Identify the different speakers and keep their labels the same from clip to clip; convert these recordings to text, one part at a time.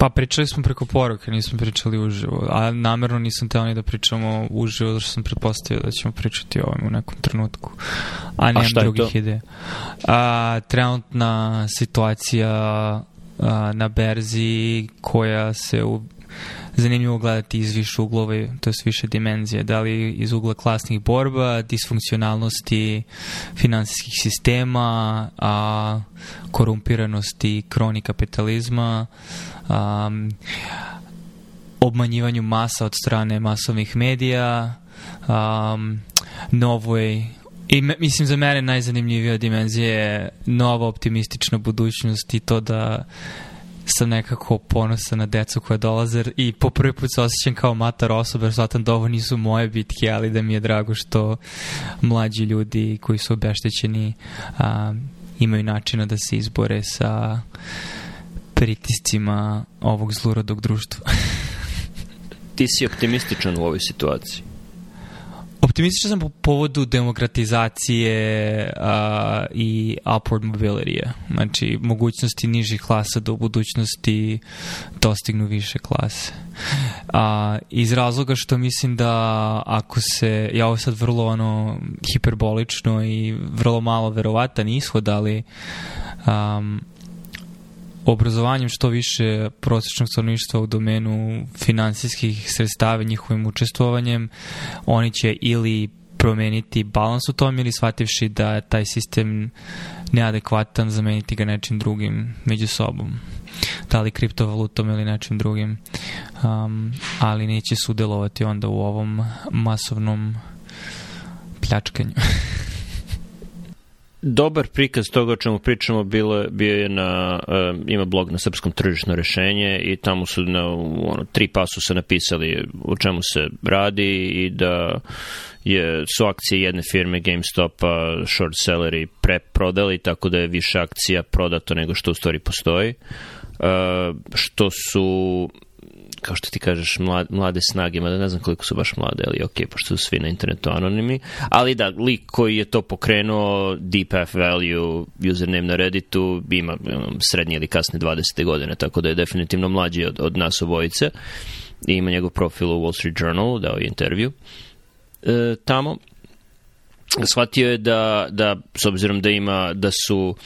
Speaker 1: Pa pričali smo preko poruke, nismo pričali uživo, a namerno nisam teo ni da pričamo uživo, zato što sam pretpostavio da ćemo pričati o ovom u nekom trenutku,
Speaker 2: a nemam a drugih ideja.
Speaker 1: A, trenutna situacija a, na berzi koja se u, zanimljivo gledati iz više uglova, to je više dimenzije, da li iz ugla klasnih borba, disfunkcionalnosti finansijskih sistema, a, korumpiranosti kroni kapitalizma, um, obmanjivanju masa od strane masovnih medija, um, novoj i mislim za mene najzanimljivija dimenzija je nova optimistična budućnost i to da sam nekako ponosan na decu koja dolaze i po prvi put se osjećam kao matar osoba jer shvatam da ovo nisu moje bitke ali da mi je drago što mlađi ljudi koji su obeštećeni a, imaju načina da se izbore sa uh, pritiscima ovog zlurodog društva.
Speaker 2: Ti si optimističan u ovoj situaciji.
Speaker 1: Optimističan sam po povodu demokratizacije a, i upward mobility -a. Znači, mogućnosti nižih klasa da u budućnosti dostignu više klase. A, iz razloga što mislim da ako se, ja ovo sad vrlo ono, hiperbolično i vrlo malo verovatan ishod, ali um, obrazovanjem što više prosječnog stanovništva u domenu finansijskih sredstava i njihovim učestvovanjem, oni će ili promeniti balans u tom ili shvativši da je taj sistem neadekvatan, zameniti ga nečim drugim među sobom. Da li kriptovalutom ili nečim drugim. Um, ali neće sudelovati onda u ovom masovnom pljačkanju.
Speaker 2: dobar prikaz toga o čemu pričamo bilo, je, bio je na, um, ima blog na srpskom tržišno rešenje i tamo su na ono, tri pasu pasusa napisali o čemu se radi i da je, su akcije jedne firme GameStop short selleri preprodali, tako da je više akcija prodato nego što u stvari postoji. Uh, što su kao što ti kažeš, mlade, mlade snage, mada ne znam koliko su baš mlade, ali ok, pošto su svi na internetu anonimi, ali da, lik koji je to pokrenuo, DeepF value, username na Redditu, ima um, srednje ili kasne 20. godine, tako da je definitivno mlađi od, od nas obojice i ima njegov profil u Wall Street Journal, dao je intervju e, tamo shvatio je da, da s obzirom da ima da su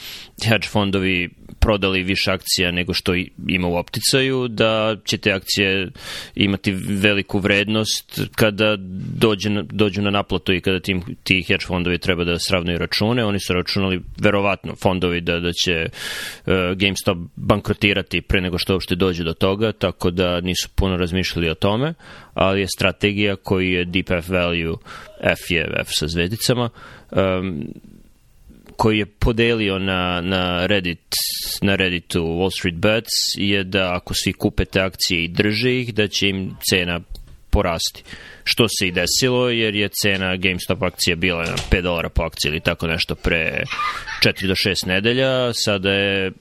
Speaker 2: hedge fondovi prodali više akcija nego što ima u opticaju, da će te akcije imati veliku vrednost kada dođe, dođu na naplatu i kada tim, ti hedge fondovi treba da sravnaju račune. Oni su računali, verovatno, fondovi da, da će uh, GameStop bankrotirati pre nego što uopšte dođe do toga, tako da nisu puno razmišljali o tome, ali je strategija koji je Deep F Value, F je F sa zvezdicama, um, koji je podelio na, na, Reddit, na Redditu Wall Street Bets je da ako svi kupe te akcije i drže ih, da će im cena porasti. Što se i desilo, jer je cena GameStop akcije bila na 5 dolara po akciji ili tako nešto pre 4 do 6 nedelja, sada je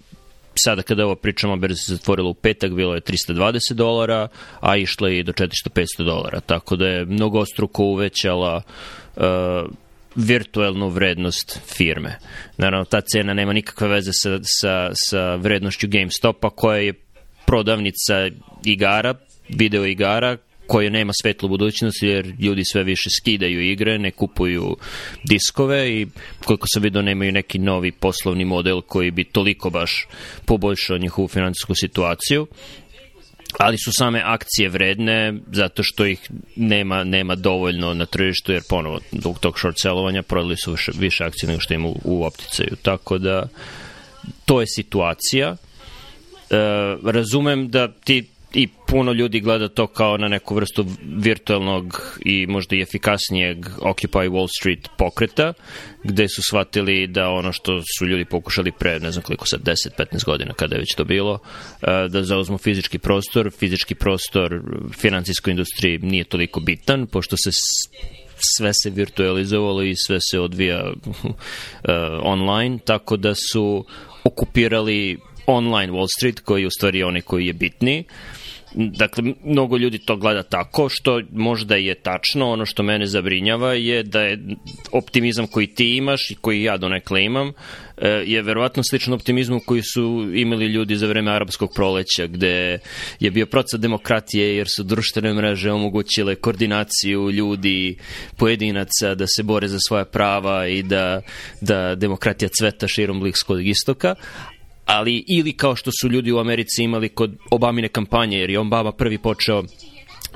Speaker 2: sada kada ovo pričamo, berza se zatvorila u petak, bilo je 320 dolara, a išla je i do 400-500 dolara, tako da je mnogo struko uvećala uh, virtuelnu vrednost firme. Naravno, ta cena nema nikakve veze sa, sa, sa vrednošću GameStopa koja je prodavnica igara, video igara koje nema svetlu budućnost jer ljudi sve više skidaju igre, ne kupuju diskove i koliko sam vidio nemaju neki novi poslovni model koji bi toliko baš poboljšao njihovu financijsku situaciju ali su same akcije vredne zato što ih nema, nema dovoljno na tržištu jer ponovo dok tog short sellovanja prodali su više, više akcije nego što im u, u opticaju tako da to je situacija e, razumem da ti i puno ljudi gleda to kao na neku vrstu virtualnog i možda i efikasnijeg Occupy Wall Street pokreta, gde su shvatili da ono što su ljudi pokušali pre, ne znam koliko sad, 10-15 godina kada je već to bilo, e, da zauzmu fizički prostor, fizički prostor financijskoj industriji nije toliko bitan, pošto se sve se virtualizovalo i sve se odvija e, online, tako da su okupirali online Wall Street koji u stvari onaj koji je bitniji. Dakle, mnogo ljudi to gleda tako, što možda je tačno, ono što mene zabrinjava je da je optimizam koji ti imaš i koji ja donekle imam, e, je verovatno sličan optimizmu koji su imali ljudi za vreme arapskog proleća, gde je bio procad demokratije jer su društvene mreže omogućile koordinaciju ljudi, pojedinaca da se bore za svoja prava i da, da demokratija cveta širom Blikskog istoka, ali ili kao što su ljudi u Americi imali kod Obamine kampanje, jer je on baba prvi počeo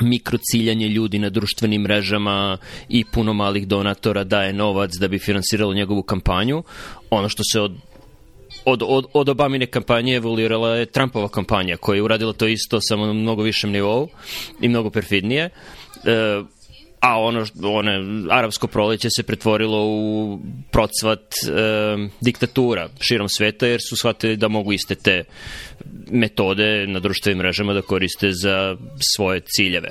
Speaker 2: mikrociljanje ljudi na društvenim mrežama i puno malih donatora daje novac da bi finansiralo njegovu kampanju. Ono što se od od, od, od Obamine kampanje evoluirala je Trumpova kampanja koja je uradila to isto samo na mnogo višem nivou i mnogo perfidnije. E, a ono, one, arapsko proleće se pretvorilo u procvat e, diktatura širom sveta jer su shvatili da mogu iste te metode na društvenim mrežama da koriste za svoje ciljeve.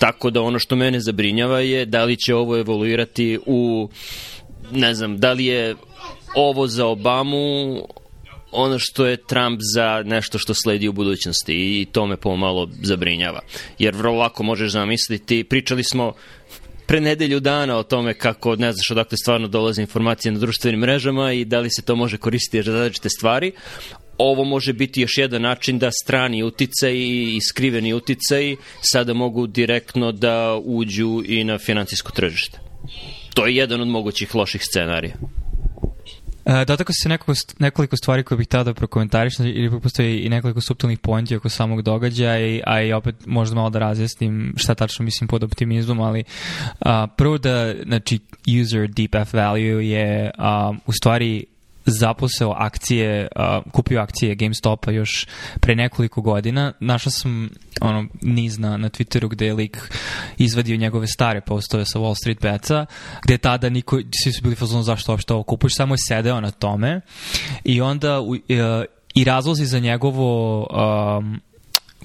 Speaker 2: Tako da ono što mene zabrinjava je da li će ovo evoluirati u ne znam, da li je ovo za Obamu ono što je Trump za nešto što sledi u budućnosti i to me pomalo zabrinjava. Jer vrlo lako možeš zamisliti, pričali smo pre nedelju dana o tome kako ne znaš odakle stvarno dolaze informacije na društvenim mrežama i da li se to može koristiti za različite stvari ovo može biti još jedan način da strani uticaji i skriveni uticaji sada mogu direktno da uđu i na financijsko tržište. To je jedan od mogućih loših scenarija.
Speaker 3: E, dotakao se nekoliko, nekoliko stvari koje bih tada prokomentarišao, znači, ili postoji i nekoliko subtilnih pointi oko samog događaja, a i opet možda malo da razjasnim šta tačno mislim pod optimizmom, ali a, prvo da, znači, user deep F value je a, u stvari zaposeo akcije, uh, kupio akcije GameStopa još pre nekoliko godina. Našao sam ono, niz na, na Twitteru gde je lik izvadio njegove stare postove sa Wall Street Betsa, gde tada niko, svi su bili fazon zašto uopšte ovo kupuješ, samo je sedeo na tome i onda uh, i razlozi za njegovo um,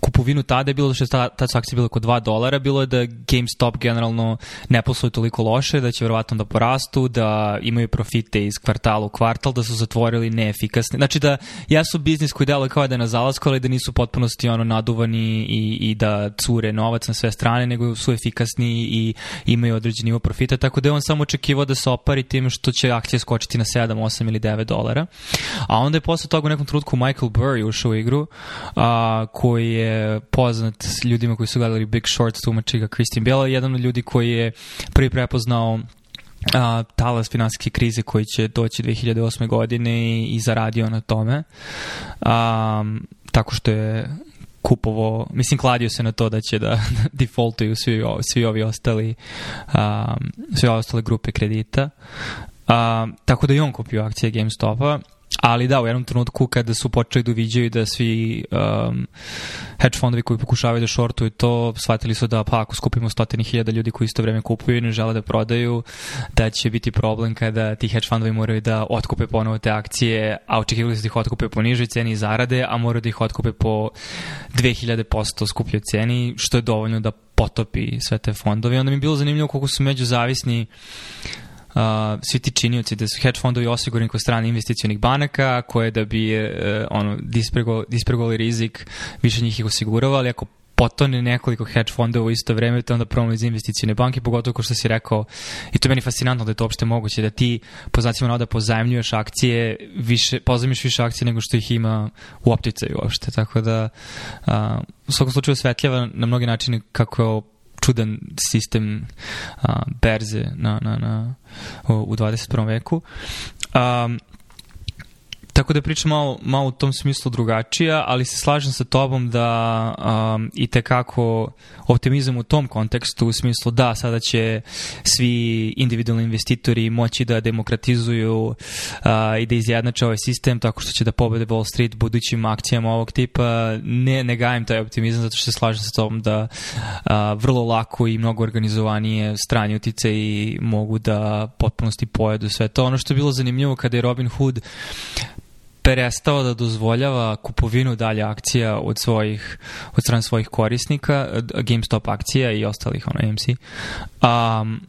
Speaker 3: kupovinu tada je bilo, da što je ta, ta akcija bila oko 2 dolara, bilo je da GameStop generalno ne posluje toliko loše, da će verovatno da porastu, da imaju profite iz kvartala u kvartal, da su zatvorili neefikasne. Znači da jesu biznis koji deluje kao da je na zalasku, ali da nisu potpunosti ono naduvani i, i da cure novac na sve strane, nego su efikasni i imaju određeni nivo profita, tako da je on samo očekivao da se opari tim što će akcija skočiti na 7, 8 ili 9 dolara. A onda je posle toga u nekom trenutku Michael Burry ušao u igru, a, koji je poznat ljudima koji su gledali Big Short, tumači ga Christine Bale, jedan od ljudi koji je prvi prepoznao a, talas finanske krize koji će doći 2008. godine i, i zaradio na tome. A, tako što je kupovo, mislim kladio se na to da će da, da defaultuju svi, svi ovi ostali um, sve ostale grupe kredita. Um, tako da i on kupio akcije GameStopa Ali da, u jednom trenutku kada su počeli da uviđaju da svi um, hedge fondovi koji pokušavaju da shortuju to, shvatili su da pa ako skupimo stotini hiljada ljudi koji isto vreme kupuju i ne žele da prodaju, da će biti problem kada ti hedge fondovi moraju da otkupe ponovo te akcije, a očekivali su da ih otkupe po nižoj ceni i zarade, a moraju da ih otkupe po 2000% skupljoj ceni, što je dovoljno da potopi sve te fondove. Onda mi je bilo zanimljivo koliko su međuzavisni uh, svi ti činioci da su hedge fondovi osigurani kod strane investicijonih banaka, koje da bi uh, ono, dispregovali, dispregovali rizik, više njih ih osigurava, ali ako potone nekoliko hedge fondova u isto vreme, to onda problem iz investicijne banke, pogotovo ko što si rekao, i to je meni fascinantno da je to opšte moguće, da ti po znacima navoda pozajemljuješ akcije, više, pozajmiš više akcije nego što ih ima u opticaju uopšte, tako da a, u svakom slučaju osvetljava na mnogi načine kako je čudan sistem a, berze na, na, na, u, u 21. veku. Um, Tako da pričam malo, malo u tom smislu drugačija, ali se slažem sa tobom da um, i tekako optimizam u tom kontekstu, u smislu da, sada će svi individualni investitori moći da demokratizuju uh, i da izjednače ovaj sistem tako što će da pobede Wall Street budućim akcijama ovog tipa. Ne, ne gajem taj optimizam zato što se slažem sa tobom da uh, vrlo lako i mnogo organizovanije strani utice i mogu da potpunosti pojedu sve to. Ono što je bilo zanimljivo kada je Robin Hood prestao da dozvoljava kupovinu dalje akcija od svojih od strane svojih korisnika GameStop akcija i ostalih ono AMC um,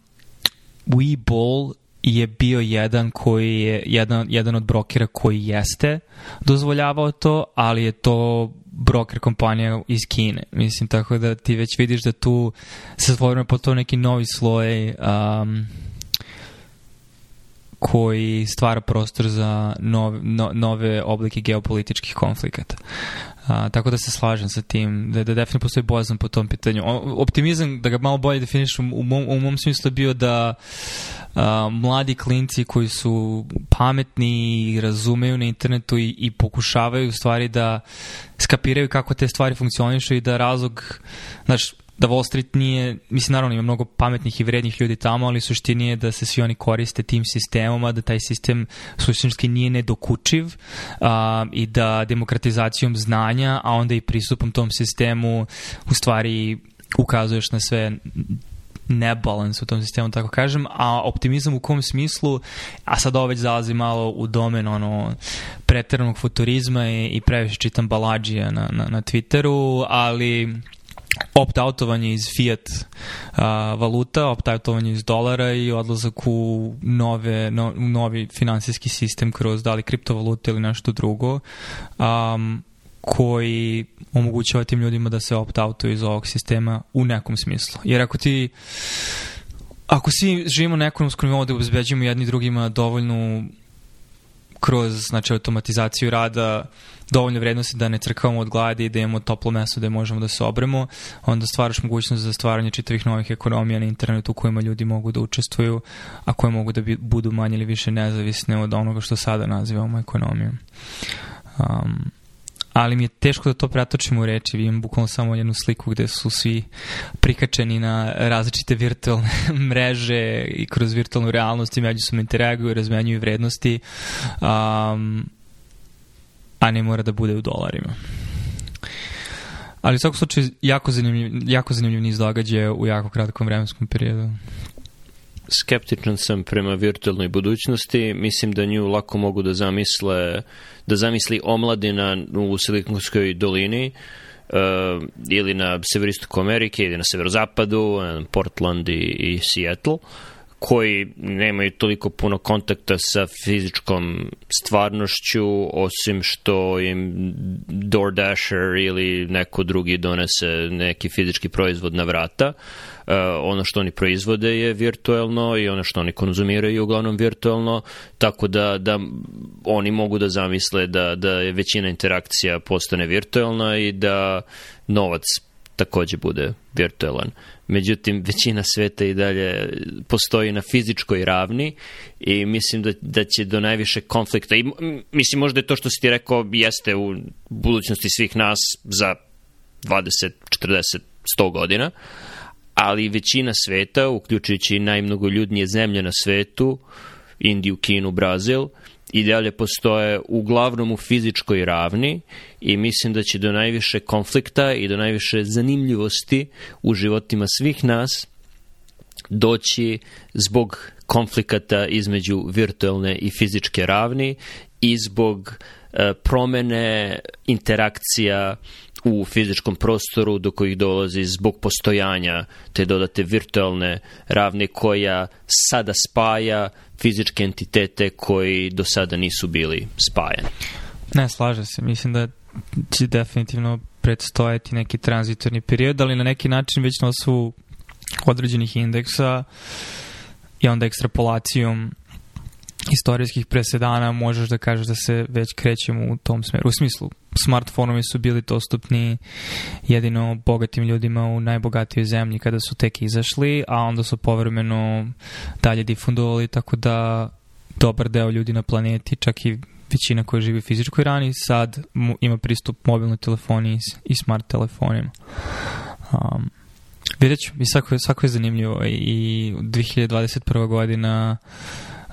Speaker 3: Webull je bio jedan koji je jedan, jedan od brokera koji jeste dozvoljavao to, ali je to broker kompanija iz Kine. Mislim, tako da ti već vidiš da tu se stvoreno po to neki novi sloj um, koji stvara prostor za nove, no, nove oblike geopolitičkih konflikata. A, tako da se slažem sa tim, da, da definitivno postoji bojazan po tom pitanju. O, optimizam, da ga malo bolje definišem, u mom, u mom smislu bio da a, mladi klinci koji su pametni i razumeju na internetu i, i pokušavaju stvari da skapiraju kako te stvari funkcionišu i da razlog, znaš, da Wall Street nije, mislim naravno ima mnogo pametnih i vrednih ljudi tamo, ali suštini je da se svi oni koriste tim sistemom, a da taj sistem suštinski nije nedokučiv a, i da demokratizacijom znanja, a onda i pristupom tom sistemu u stvari ukazuješ na sve nebalans u tom sistemu, tako kažem, a optimizam u kom smislu, a sad ovo već zalazi malo u domen ono, preteranog futurizma i, i previše čitam balađija na, na, na Twitteru, ali opt-outovanje iz fiat a, valuta, opt-outovanje iz dolara i odlazak u, nove, no, novi finansijski sistem kroz da li kriptovalute ili nešto drugo um, koji omogućava tim ljudima da se opt-outuju iz ovog sistema u nekom smislu. Jer ako ti ako svi živimo na ekonomskom nivou da obezbeđujemo jedni drugima dovoljnu kroz znači, automatizaciju rada dovoljno vrednosti da ne crkavamo od gladi, da imamo toplo mesto da možemo da se obremo, onda stvaraš mogućnost za stvaranje čitavih novih ekonomija na internetu u kojima ljudi mogu da učestvuju, a koje mogu da bi, budu manje ili više nezavisne od onoga što sada nazivamo ekonomijom. Um, ali mi je teško da to pretočim u reči, vidim bukvalno samo jednu sliku gde su svi prikačeni na različite virtualne mreže i kroz virtualnu realnost i međusobno interaguju, i razmenjuju vrednosti. Um, a ne mora da bude u dolarima. Ali u svakom slučaju jako zanimljiv, jako zanimljiv niz događaja u jako kratkom vremenskom periodu.
Speaker 2: Skeptičan sam prema virtualnoj budućnosti. Mislim da nju lako mogu da zamisle da zamisli omladina u Silikonskoj dolini uh, ili na severistoku Amerike ili na severozapadu, e, Portland i, i Seattle. Uh, koji nemaju toliko puno kontakta sa fizičkom stvarnošću, osim što im DoorDasher ili neko drugi donese neki fizički proizvod na vrata. Uh, ono što oni proizvode je virtuelno i ono što oni konzumiraju je uglavnom virtuelno, tako da, da oni mogu da zamisle da, da je većina interakcija postane virtuelna i da novac takođe bude virtualan. Međutim, većina sveta i dalje postoji na fizičkoj ravni i mislim da, da će do najviše konflikta, i mislim možda je to što si ti rekao jeste u budućnosti svih nas za 20, 40, 100 godina, ali većina sveta, uključujući najmnogoljudnije zemlje na svetu, Indiju, Kinu, Brazil, uh, i dalje postoje uglavnom u fizičkoj ravni i mislim da će do najviše konflikta i do najviše zanimljivosti u životima svih nas doći zbog konflikata između virtualne i fizičke ravni i zbog e, promene interakcija uh, u fizičkom prostoru do kojih dolazi zbog postojanja te dodate virtualne ravne koja sada spaja fizičke entitete koji do sada nisu bili spajani.
Speaker 1: Ne, slažem se. Mislim da će definitivno predstojati neki tranzitorni period, ali na neki način već na osnovu određenih indeksa i onda ekstrapolacijom istorijskih presedana možeš da kažeš da se već krećemo u tom smeru. U smislu, smartfonovi su bili dostupni jedino bogatim ljudima u najbogatijoj zemlji kada su tek izašli, a onda su povremeno dalje difundovali, tako da dobar deo ljudi na planeti, čak i većina koja živi u fizičkoj rani, sad ima pristup mobilnoj telefoni i smart telefonima. Um, vidjet ću, i svako, svako je zanimljivo i 2021. godina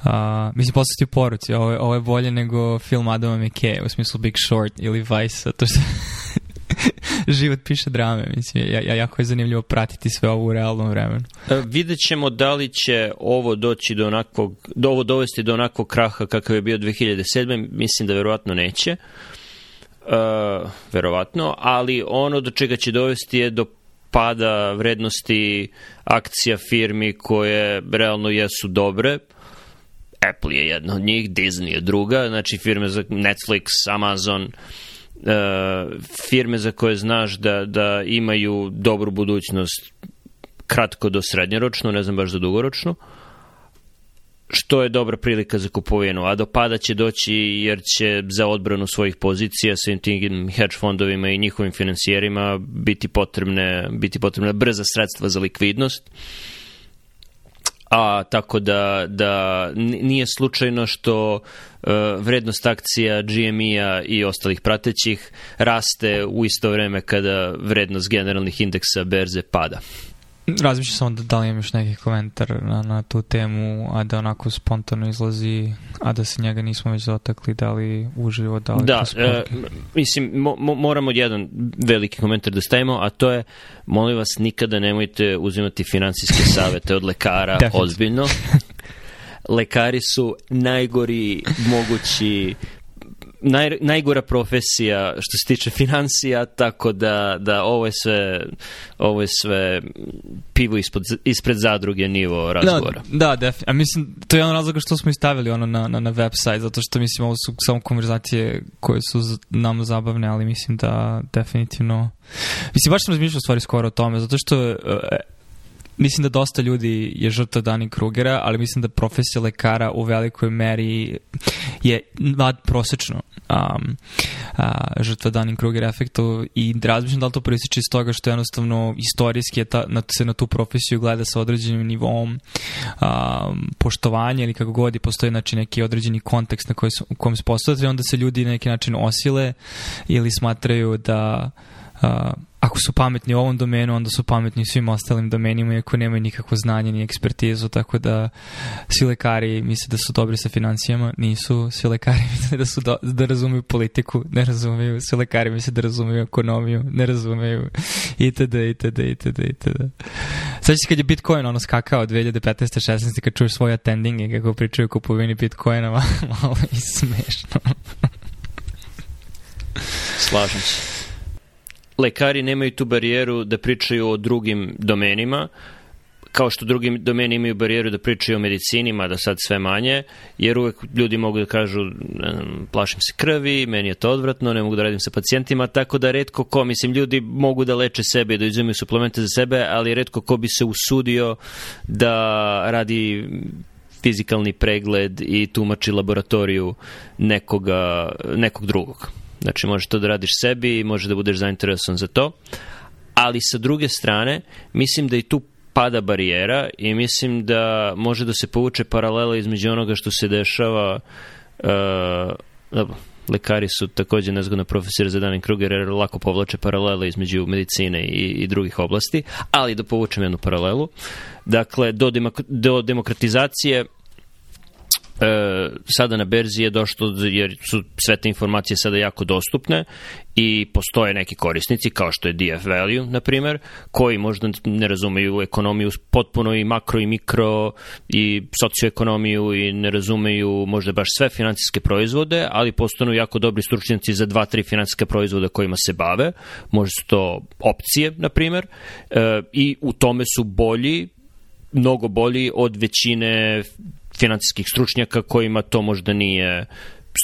Speaker 1: A, Uh, mislim, poslati ti poruci, ovo, ovo je bolje nego film Adama McKay, u smislu Big Short ili Vice, to što život piše drame, mislim, ja, ja, jako je zanimljivo pratiti sve ovo u realnom vremenu. E,
Speaker 2: vidjet ćemo da li će ovo doći do onakvog, do ovo dovesti do onakvog kraha kakav je bio 2007. Mislim da verovatno neće. E, verovatno, ali ono do čega će dovesti je do pada vrednosti akcija firmi koje realno jesu dobre. Uh, Apple je jedna od njih, Disney je druga, znači firme za Netflix, Amazon, e, firme za koje znaš da, da imaju dobru budućnost kratko do srednjoročno, ne znam baš za dugoročno, što je dobra prilika za kupovinu, a do pada će doći jer će za odbranu svojih pozicija svim tim hedge fondovima i njihovim financijerima biti potrebne, biti potrebna brza sredstva za likvidnost. Uh, a tako da, da nije slučajno što e, vrednost akcija GME-a i ostalih pratećih raste u isto vreme kada vrednost generalnih indeksa berze pada.
Speaker 3: Razmišljam samo da, da li imam još neki komentar na, na tu temu, a da onako spontano izlazi, a da se njega nismo već dotakli, da li uživo,
Speaker 2: da
Speaker 3: li...
Speaker 2: Da, e, mislim, mo, moramo jedan veliki komentar da stavimo, a to je, molim vas, nikada nemojte uzimati finansijske savete od lekara ozbiljno. Lekari su najgori mogući naj, najgora profesija što se tiče financija, tako da, da ovo je sve ovo je sve pivo ispod, ispred zadruge nivo razgovora.
Speaker 3: Da, da def, a mislim, to je jedan razlog što smo istavili ono na, na, na website, zato što mislim ovo su samo konverzacije koje su nam zabavne, ali mislim da definitivno Mislim, baš sam razmišljao stvari skoro o tome, zato što uh, mislim da dosta ljudi je žrtva Dani Krugera, ali mislim da profesija lekara u velikoj meri je nad prosečno um, a, žrtva Dani Kruger efektu i razmišljam da li to proističe iz toga što jednostavno istorijski je ta, na, se na tu profesiju gleda sa određenim nivom um, poštovanja ili kako god i postoji znači, neki određeni kontekst na koji, u kojem se postavljaju, onda se ljudi na neki način osile ili smatraju da uh, ako su pametni u ovom domenu, onda su pametni u svim ostalim domenima, iako nemaju nikakvo znanje ni ekspertizu, tako da svi lekari misle da su dobri sa financijama, nisu, svi lekari misle da, su do, da razumeju politiku, ne razumeju, svi lekari misle da razumeju ekonomiju, ne razumeju, itd., itd., itd., itd. Sad ćeš kad je Bitcoin ono skakao 2015. 16. kad čuješ svoje attendinge kako pričaju o kupovini Bitcoinova, malo i smešno.
Speaker 2: Slažem se lekari nemaju tu barijeru da pričaju o drugim domenima, kao što drugi domeni imaju barijeru da pričaju o medicini, mada sad sve manje, jer uvek ljudi mogu da kažu plašim se krvi, meni je to odvratno, ne mogu da radim sa pacijentima, tako da redko ko, mislim, ljudi mogu da leče sebe i da izumiju suplemente za sebe, ali redko ko bi se usudio da radi fizikalni pregled i tumači laboratoriju nekoga, nekog drugog. Znači, možeš to da radiš sebi i može da budeš zainteresovan za to. Ali sa druge strane, mislim da i tu pada barijera i mislim da može da se povuče paralela između onoga što se dešava uh, lekari su takođe nezgodna profesija za Danin Kruger jer lako povlače paralele između medicine i, i drugih oblasti, ali da povučem jednu paralelu. Dakle, do, demok do demokratizacije e, sada na berzi je došlo, jer su sve te informacije sada jako dostupne i postoje neki korisnici, kao što je DF Value, na primer, koji možda ne razumeju ekonomiju potpuno i makro i mikro i socioekonomiju i ne razumeju možda baš sve financijske proizvode, ali postanu jako dobri stručnjaci za dva, tri financijske proizvoda kojima se bave, možda su to opcije, na primer, e, i u tome su bolji mnogo bolji od većine financijskih stručnjaka kojima to možda nije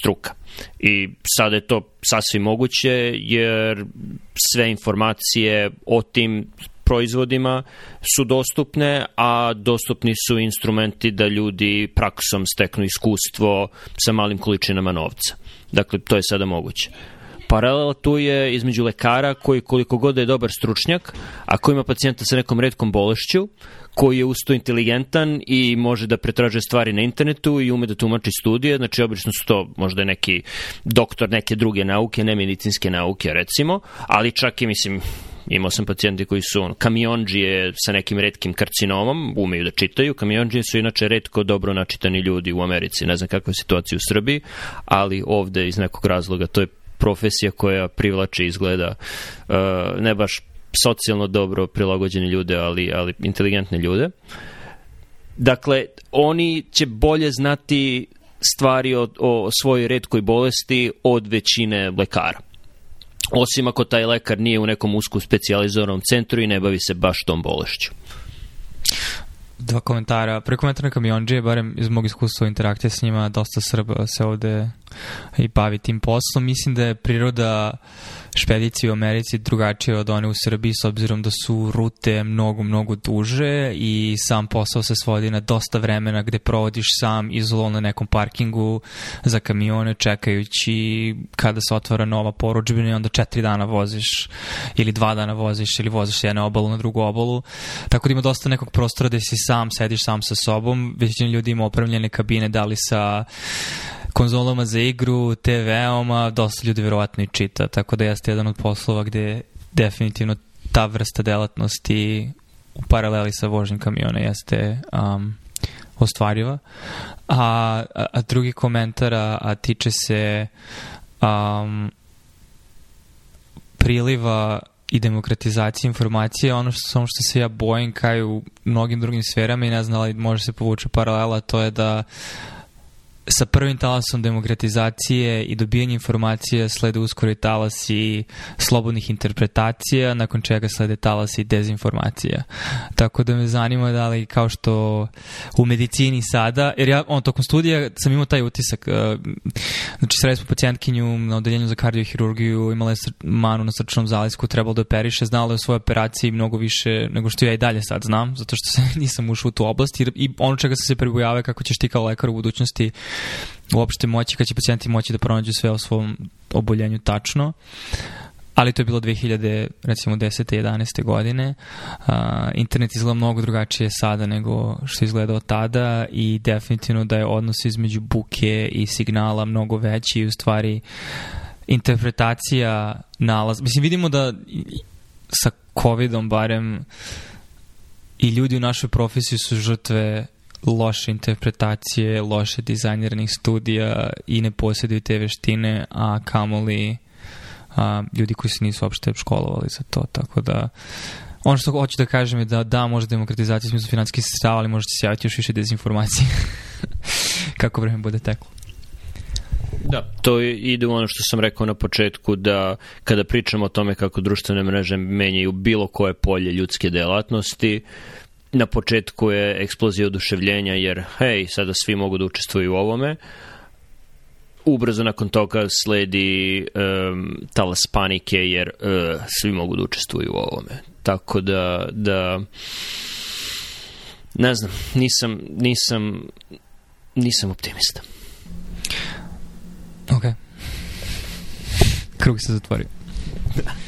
Speaker 2: struka. I sada je to sasvim moguće jer sve informacije o tim proizvodima su dostupne, a dostupni su instrumenti da ljudi praksom steknu iskustvo sa malim količinama novca. Dakle, to je sada moguće. Paralela tu je između lekara koji koliko god da je dobar stručnjak, a ako ima pacijenta sa nekom redkom bolešću, koji je usto inteligentan i može da pretraže stvari na internetu i ume da tumači studije, znači obično su to možda neki doktor neke druge nauke, ne medicinske nauke recimo, ali čak i mislim imao sam pacijenti koji su on, kamionđije sa nekim redkim karcinomom, umeju da čitaju, kamionđije su inače redko dobro načitani ljudi u Americi, ne znam kakva je situacija u Srbiji, ali ovde iz nekog razloga to je profesija koja privlači izgleda uh, ne baš socijalno dobro prilagođene ljude, ali, ali inteligentne ljude. Dakle, oni će bolje znati stvari o, o svojoj redkoj bolesti od većine lekara. Osim ako taj lekar nije u nekom usku specijalizovanom centru i ne bavi se baš tom bolešću.
Speaker 1: Dva komentara. Preko komentara kamionđije, barem iz mog iskustva interakcije s njima, dosta Srba se ovde i bavi tim poslom. Mislim da je priroda špedicije u Americi drugačija od one u Srbiji s obzirom da su rute mnogo, mnogo duže i sam posao se svodi na dosta vremena gde provodiš sam izolon na nekom parkingu za kamione čekajući kada se otvara nova poručbina i onda četiri dana voziš ili dva dana voziš ili voziš jednu obalu na drugu obalu. Tako da ima dosta nekog prostora gde si sam, sediš sam sa sobom. Većin ljudi ima opremljene kabine da li sa konzolama za igru, TV-oma, dosta ljudi verovatno i čita, tako da jeste jedan od poslova gde definitivno ta vrsta delatnosti u paraleli sa vožnjim kamiona jeste um, ostvariva. A, a, a drugi komentar a, a tiče se um, priliva i demokratizacije informacije, ono što, samo što se ja bojim kao i u mnogim drugim sferama i ne znam da li može se povući paralela, to je da sa prvim talasom demokratizacije i dobijanja informacija slede uskoro i talasi slobodnih interpretacija, nakon čega slede talasi dezinformacija. Tako da me zanima da li kao što u medicini sada, jer ja on, tokom studija sam imao taj utisak, e, znači sredi smo pacijentkinju na odeljenju za kardiohirurgiju, imala je manu na srčnom zalisku, trebalo da operiše, znala je o svojoj operaciji mnogo više nego što ja i dalje sad znam, zato što se nisam ušao u tu oblast i, ono čega sam se pribojavao kako ćeš ti kao lekar u budućnosti uopšte moći, kad će pacijenti moći da pronađu sve o svom oboljenju tačno. Ali to je bilo 2000, recimo 10. 11. godine. Uh, internet izgleda mnogo drugačije sada nego što je izgledao tada i definitivno da je odnos između buke i signala mnogo veći i u stvari interpretacija nalaza. Mislim, vidimo da sa covidom barem i ljudi u našoj profesiji su žrtve loše interpretacije, loše dizajniranih studija i ne posjeduju te veštine, a kamoli a, ljudi koji se nisu uopšte školovali za to, tako da ono što hoću da kažem je da da, može demokratizacija u smislu financijskih sredstava, ali možete se javiti još više dezinformacije kako vreme bude teklo.
Speaker 2: Da, to ide u ono što sam rekao na početku da kada pričamo o tome kako društvene mreže menjaju bilo koje polje ljudske delatnosti, na početku je eksplozija oduševljenja jer hej, sada svi mogu da učestvuju u ovome. Ubrzo nakon toga sledi um, talas panike jer uh, svi mogu da učestvuju u ovome. Tako da, da ne znam, nisam, nisam, nisam optimista.
Speaker 3: Ok. Krug se zatvorio.